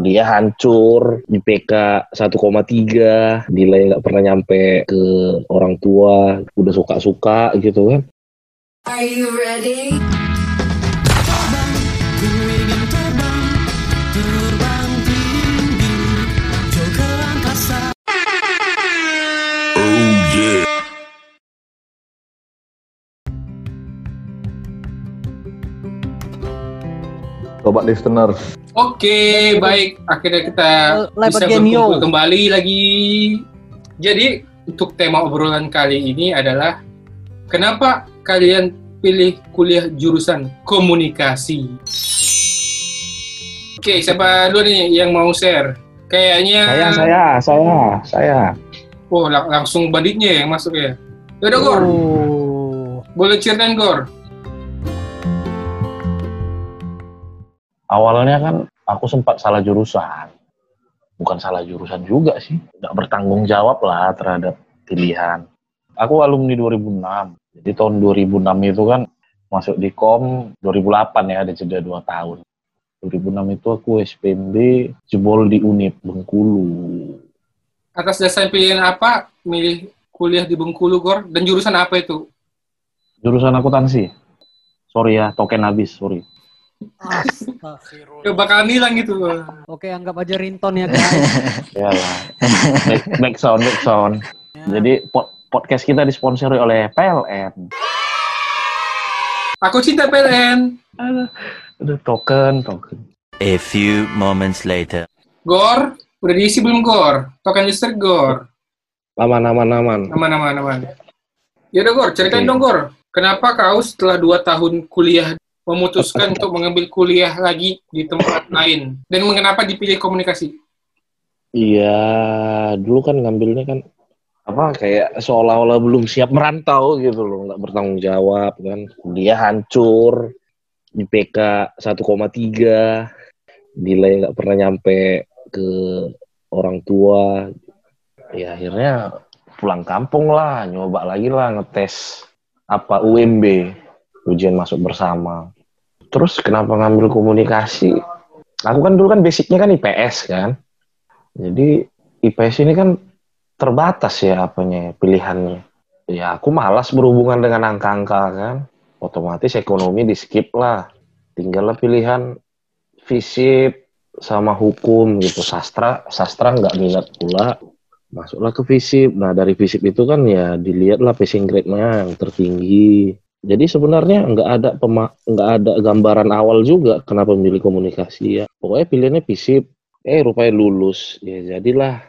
kuliah hancur, IPK 1,3, nilai nggak pernah nyampe ke orang tua, udah suka-suka gitu kan. Are you ready? Sobat listeners, Oke, baik. Akhirnya kita Live bisa berkumpul kembali lagi. Jadi, untuk tema obrolan kali ini adalah kenapa kalian pilih kuliah jurusan komunikasi? Oke, siapa dulu nih yang mau share? Kayaknya saya, saya, saya, saya. Oh, lang- langsung banditnya yang masuk ya. Yaudah, Gor. Oh. Boleh ceritain, Gor. Awalnya kan aku sempat salah jurusan. Bukan salah jurusan juga sih. Nggak bertanggung jawab lah terhadap pilihan. Aku alumni 2006. Jadi tahun 2006 itu kan masuk di KOM 2008 ya, ada jeda 2 tahun. 2006 itu aku SPMB jebol di UNIP Bengkulu. Atas dasar pilihan apa milih kuliah di Bengkulu, Gor? Dan jurusan apa itu? Jurusan akuntansi. Sorry ya, token habis, sorry. Astagfirullah. Ya, bakal hilang gitu. Oke, anggap aja ringtone ya guys. Ya lah. Back, back sound, back sound. Ya. Jadi pod- podcast kita disponsori oleh PLN. Aku cinta PLN. Aduh, token, token. A few moments later. Gor, udah diisi belum Gor? Token listrik Gor. Aman, aman, aman. Aman, aman, aman. Yaudah Gor, ceritain Oke. dong Gor. Kenapa kau setelah 2 tahun kuliah memutuskan untuk mengambil kuliah lagi di tempat lain? Dan mengapa dipilih komunikasi? Iya, dulu kan ngambilnya kan apa kayak seolah-olah belum siap merantau gitu loh, nggak bertanggung jawab kan. Kuliah hancur, IPK 1,3, nilai nggak pernah nyampe ke orang tua. Ya akhirnya pulang kampung lah, nyoba lagi lah ngetes apa UMB, ujian masuk bersama. Terus kenapa ngambil komunikasi? Aku kan dulu kan basicnya kan IPS kan. Jadi IPS ini kan terbatas ya apanya pilihannya. Ya aku malas berhubungan dengan angka-angka kan. Otomatis ekonomi di skip lah. Tinggallah pilihan fisip sama hukum gitu. Sastra sastra nggak minat pula. Masuklah ke fisip. Nah dari fisip itu kan ya dilihatlah passing grade-nya yang tertinggi. Jadi sebenarnya nggak ada pema- nggak ada gambaran awal juga kenapa memilih komunikasi ya. Pokoknya pilihannya fisip. Eh rupanya lulus. Ya jadilah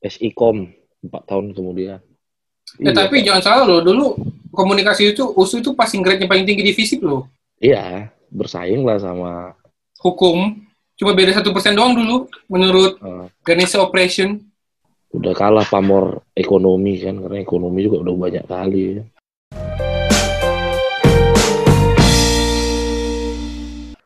SIKOM empat tahun kemudian. Ya, Iya. tapi jangan salah loh, dulu komunikasi itu, USU itu passing grade-nya paling tinggi di FISIP loh. Iya, bersaing lah sama Hukum, cuma beda satu persen doang dulu, menurut eh, Ganesha Operation. udah kalah pamor ekonomi kan karena ekonomi juga udah banyak kali ya.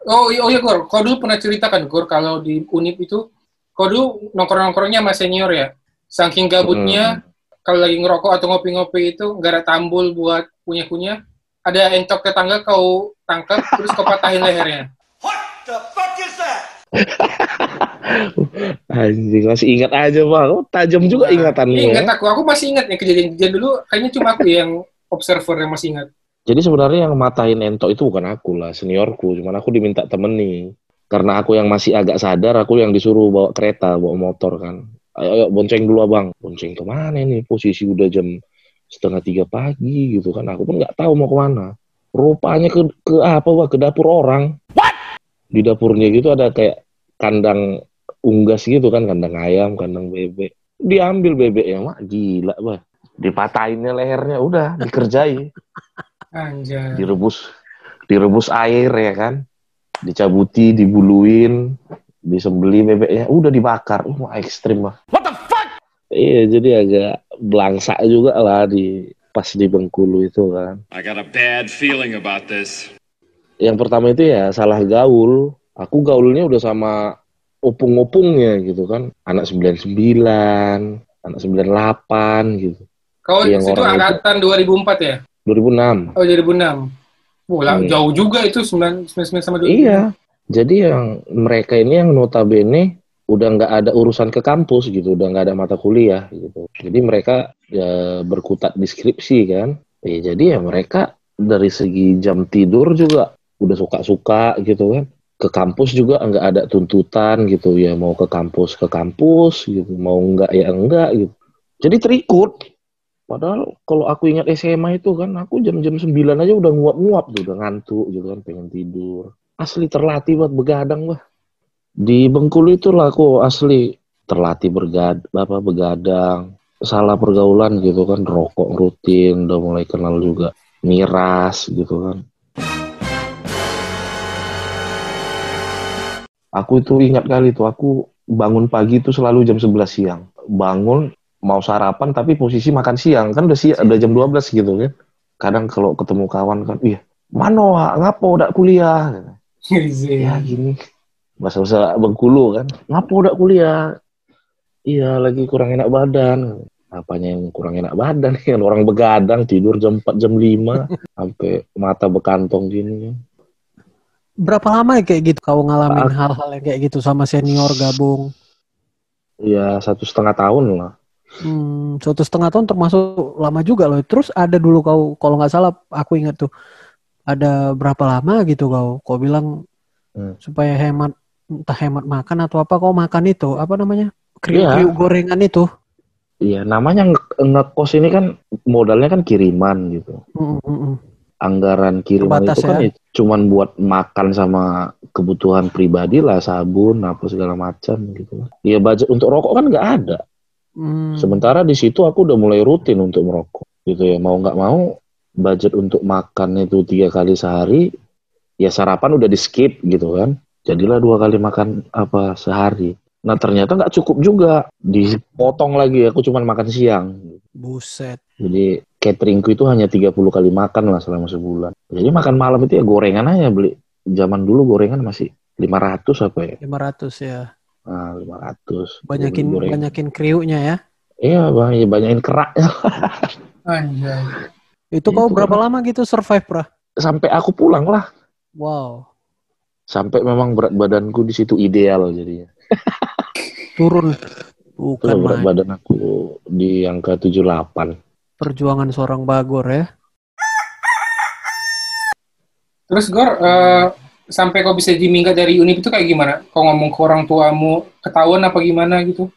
Oh, iya- oh iya Gor, kau dulu pernah ceritakan Gor kalau di Unip itu, kau dulu nongkrong-nongkrongnya sama senior ya. Saking gabutnya, kalau lagi ngerokok atau ngopi-ngopi itu nggak ada tambul buat punya-punya, ada entok tetangga kau tangkap terus kau patahin lehernya. Anjing masih ingat aja bang, oh, tajam juga ingatannya. Iya, ingat ya. aku, aku masih ingat ya kejadian-kejadian dulu. Kayaknya cuma aku yang observer yang masih ingat. Jadi sebenarnya yang matahin entok itu bukan aku lah, seniorku. Cuman aku diminta temeni. Karena aku yang masih agak sadar, aku yang disuruh bawa kereta, bawa motor kan. Ayo, ayo bonceng dulu abang. Bonceng ke mana nih? Posisi udah jam setengah tiga pagi gitu kan. Aku pun nggak tahu mau ke mana. Rupanya ke, ke apa wah ke dapur orang. Di dapurnya gitu ada kayak kandang unggas gitu kan, kandang ayam, kandang bebek. Diambil bebeknya, mak gila bah. Dipatahinnya lehernya, udah dikerjai Anjay. direbus direbus air ya kan? Dicabuti dibuluin disembeli bebeknya udah dibakar. Wah ekstrim lah. What the fuck? Iya jadi agak belangsa juga lah di pas di Bengkulu itu kan. I got a bad feeling about this. yang pertama itu ya salah gaul. Aku gaulnya udah sama opung-opungnya gitu kan. Anak 99 anak 98 gitu. Kau Yang itu orang itu- angkatan 2004 ya? 2006 Oh, 2006. Wah, lah, Iya. jauh juga itu 9 99 sama 2000. Iya. Jadi yang mereka ini yang notabene udah nggak ada urusan ke kampus gitu, udah nggak ada mata kuliah gitu. Jadi mereka ya, berkutat di skripsi kan. Ya, jadi ya mereka dari segi jam tidur juga udah suka-suka gitu kan. Ke kampus juga nggak ada tuntutan gitu ya mau ke kampus ke kampus gitu, mau nggak ya enggak gitu. Jadi terikut. Padahal kalau aku ingat SMA itu kan aku jam-jam 9 aja udah nguap-nguap tuh, udah ngantuk gitu kan, pengen tidur. Asli terlatih buat begadang wah. Di Bengkulu itu lah aku asli terlatih bergad apa begadang. Salah pergaulan gitu kan, rokok rutin, udah mulai kenal juga miras gitu kan. Aku itu ingat kali tuh, aku bangun pagi itu selalu jam 11 siang. Bangun mau sarapan tapi posisi makan siang kan udah siang, udah jam 12 gitu kan. Kadang kalau ketemu kawan kan, iya, mano Wak? ngapo udah kuliah? Ya gini, bahasa-bahasa Bengkulu kan, ngapo udah kuliah? Iya, lagi kurang enak badan. Apanya yang kurang enak badan? Kan orang begadang tidur jam 4 jam 5 sampai mata bekantong gini. Berapa lama ya kayak gitu kau ngalamin Ah. hal-hal yang kayak gitu sama senior gabung? Ya satu setengah tahun lah. Hmm, satu setengah tahun termasuk lama juga loh. Terus ada dulu kau, kalau nggak salah, aku ingat tuh ada berapa lama gitu kau. Kau bilang Hmm. supaya hemat, entah hemat makan atau apa, kau makan itu apa namanya? Kriuk-kriuk gorengan itu. Iya, namanya nge- ngekos ini kan modalnya kan kiriman gitu. Mm, mm, mm. Anggaran kiriman Terbatas itu kan ya. ya cuman buat makan sama kebutuhan pribadi lah, sabun, apa segala macam gitu. Iya, budget untuk rokok kan nggak ada. Hmm. Sementara di situ aku udah mulai rutin untuk merokok gitu ya. Mau nggak mau budget untuk makan itu tiga kali sehari, ya sarapan udah di skip gitu kan. Jadilah dua kali makan apa sehari. Nah ternyata nggak cukup juga, dipotong lagi. Aku cuma makan siang. Buset. Jadi cateringku itu hanya 30 kali makan lah selama sebulan. Jadi makan malam itu ya gorengan aja beli. Zaman dulu gorengan masih 500 apa ya? 500 ya. Nah, 500. Banyakin Beli gorengan. banyakin kriuknya ya. Iya bang, ya banyakin keraknya. Anjay. Itu kau Itu berapa kan. lama gitu survive, Bro? Sampai aku pulang lah. Wow. Sampai memang berat badanku di situ ideal jadinya. Turun. Bukan berat main. badan aku di angka 78. Perjuangan seorang Bagor ya. Terus Gor, eh, sampai kau bisa diminggat dari Unip itu kayak gimana? Kau ngomong ke orang tuamu, ketahuan apa gimana gitu?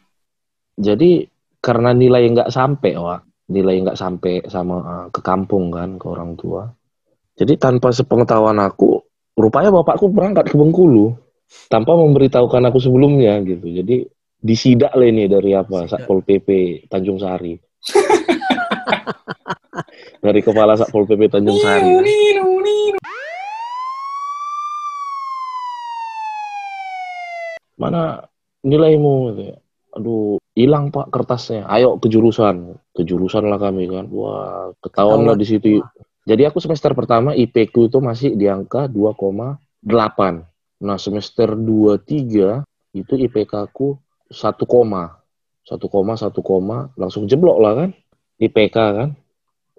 Jadi karena nilai nggak sampai, wah, nilai nggak sampai sama eh, ke kampung kan ke orang tua. Jadi tanpa sepengetahuan aku, rupanya bapakku berangkat ke Bengkulu tanpa memberitahukan aku sebelumnya gitu. Jadi disidak lah ini dari apa? Satpol PP Tanjung Sari. dari kepala Satpol PP Tanjung Sari. kan. Mana nilaimu gitu ya. Aduh, hilang Pak kertasnya. Ayo ke jurusan. Ke jurusan lah kami kan. Wah, ketahuan lah di situ. Jadi aku semester pertama IP ku itu masih di angka 2,8. Nah, semester 2 3 itu IPK ku 1, 1, 1, langsung jeblok lah kan. IPK kan.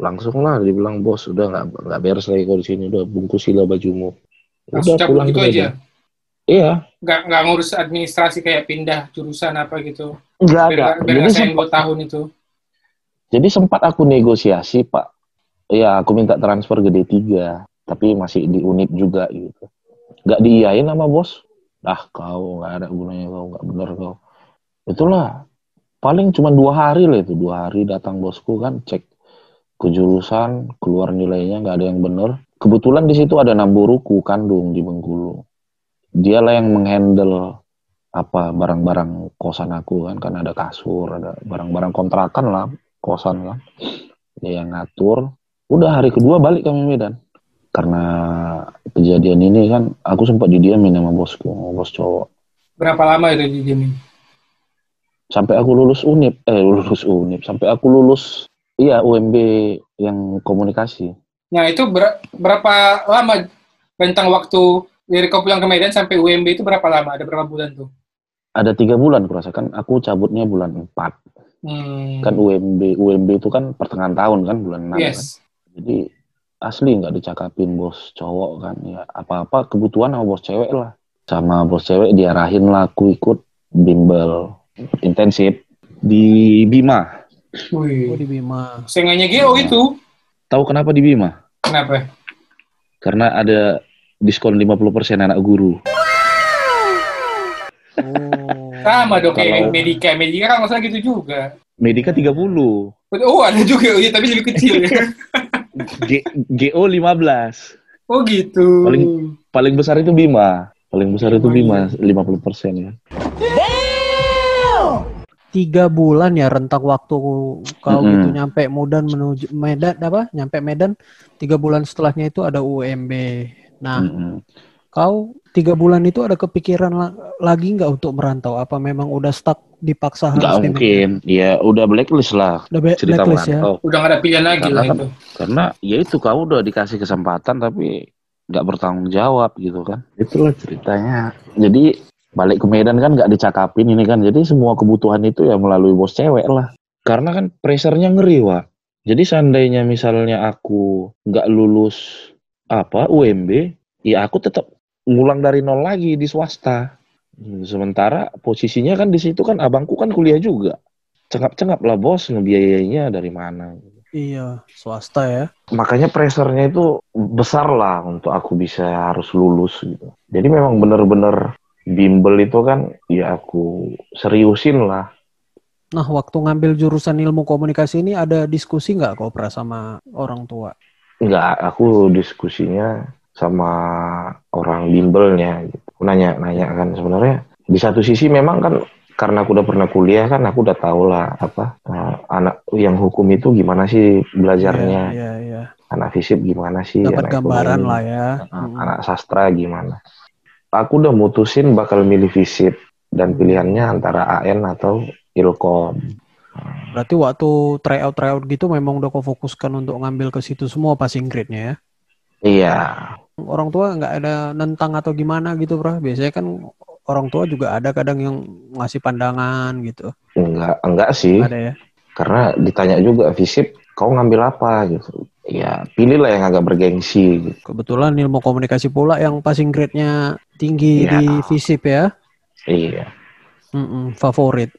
Langsung lah dibilang bos udah nggak nggak beres lagi kau di sini udah bungkusilah bajumu. Udah pulang gitu ke aja? Iya, Nggak, nggak ngurus administrasi kayak pindah jurusan apa gitu? nggak ada. Biar, biar Jadi sempat, tahun itu. jadi sempat aku negosiasi Pak. Ya aku minta transfer ke D3, tapi masih di unit juga gitu. Nggak diiyain sama bos. Ah kau nggak ada gunanya kau nggak bener kau. Itulah paling cuma dua hari lah itu dua hari datang bosku kan cek ke jurusan keluar nilainya nggak ada yang bener. Kebetulan di situ ada namburuku kandung di Bengkulu. Dialah yang menghandle apa barang-barang kosan aku kan kan ada kasur ada barang-barang kontrakan lah kosan kan dia yang ngatur. Udah hari kedua balik kami Medan. Karena kejadian ini kan aku sempat didiamin sama bosku sama bos cowok. Berapa lama itu dijamin? sampai aku lulus unip eh lulus unip. Sampai aku lulus iya UMB yang komunikasi. Nah itu ber- berapa lama rentang waktu dari kau pulang ke Medan sampai UMB itu berapa lama? Ada berapa bulan tuh? ada tiga bulan kurasakan aku cabutnya bulan 4 Hmm. kan UMB UMB itu kan pertengahan tahun kan bulan 6 kan yes. jadi asli nggak dicakapin bos cowok kan ya apa-apa kebutuhan sama bos cewek lah sama bos cewek diarahin lah aku ikut bimbel intensif di Bima. Oh Wih. di Bima. Senganya Geo itu. Tahu kenapa di Bima? Kenapa? Karena ada diskon 50% anak guru. Oh. Sama dong kayak Kalau- Medika. Medika kan masalah gitu juga. Medika 30, Oh ada juga, oh, iya, tapi lebih kecil ya. G- GO 15. Oh gitu. Paling- Paling besar itu Bima. Paling besar itu Bima 50% ya. Tiga bulan ya rentang waktu kau Mm-mm. gitu nyampe Mudan menuju Medan apa? Nyampe Medan tiga bulan setelahnya itu ada UMB. Nah, Mm-mm. kau tiga bulan itu ada kepikiran la- lagi nggak untuk merantau? Apa memang udah stuck dipaksa harus Nggak di- mungkin. Ya udah blacklist lah Udah be- cerita blacklist ya. merantau. Udah gak ada pilihan lagi Karena lah itu. Karena ya itu kau udah dikasih kesempatan tapi nggak bertanggung jawab gitu kan. Itulah ceritanya. Jadi balik ke Medan kan nggak dicakapin ini kan. Jadi semua kebutuhan itu ya melalui bos cewek lah. Karena kan pressernya ngeri Wak. Jadi seandainya misalnya aku nggak lulus apa UMB, ya aku tetap ngulang dari nol lagi di swasta. Hmm, Sementara posisinya kan di situ kan abangku kan kuliah juga. Cengap-cengap lah bos ngebiayainya dari mana. Iya, swasta ya. makanya pressernya itu besar lah untuk aku bisa harus lulus gitu. Jadi memang bener-bener bimbel itu kan ya aku seriusin lah. Nah, waktu ngambil jurusan ilmu komunikasi ini ada diskusi nggak kau pernah sama orang tua? Enggak, aku diskusinya sama orang bimbelnya gitu. Aku Nanya-nanya kan sebenarnya di satu sisi memang kan karena aku udah pernah kuliah kan aku udah tahu lah apa eh, anak yang hukum itu gimana sih belajarnya, Iya, iya. anak fisip gimana sih, Dapat anak gambaran ekonomi. lah ya. Nah, Mm. anak sastra gimana. Aku udah mutusin bakal milih fisip dan pilihannya antara AN atau Ilkom. Berarti waktu tryout tryout gitu memang udah kau fokuskan untuk ngambil ke situ semua passing grade-nya ya. Iya, Orang tua nggak ada nentang atau gimana gitu, Bro. Biasanya kan orang tua juga ada kadang yang ngasih pandangan gitu. enggak enggak sih, Ada ya. karena ditanya juga fisip kau ngambil apa gitu. Ya pilihlah yang agak bergengsi. Gitu. Kebetulan ilmu komunikasi pula yang passing grade-nya tinggi Iya. di FISIP ya. Iya. Mm-mm, favorit.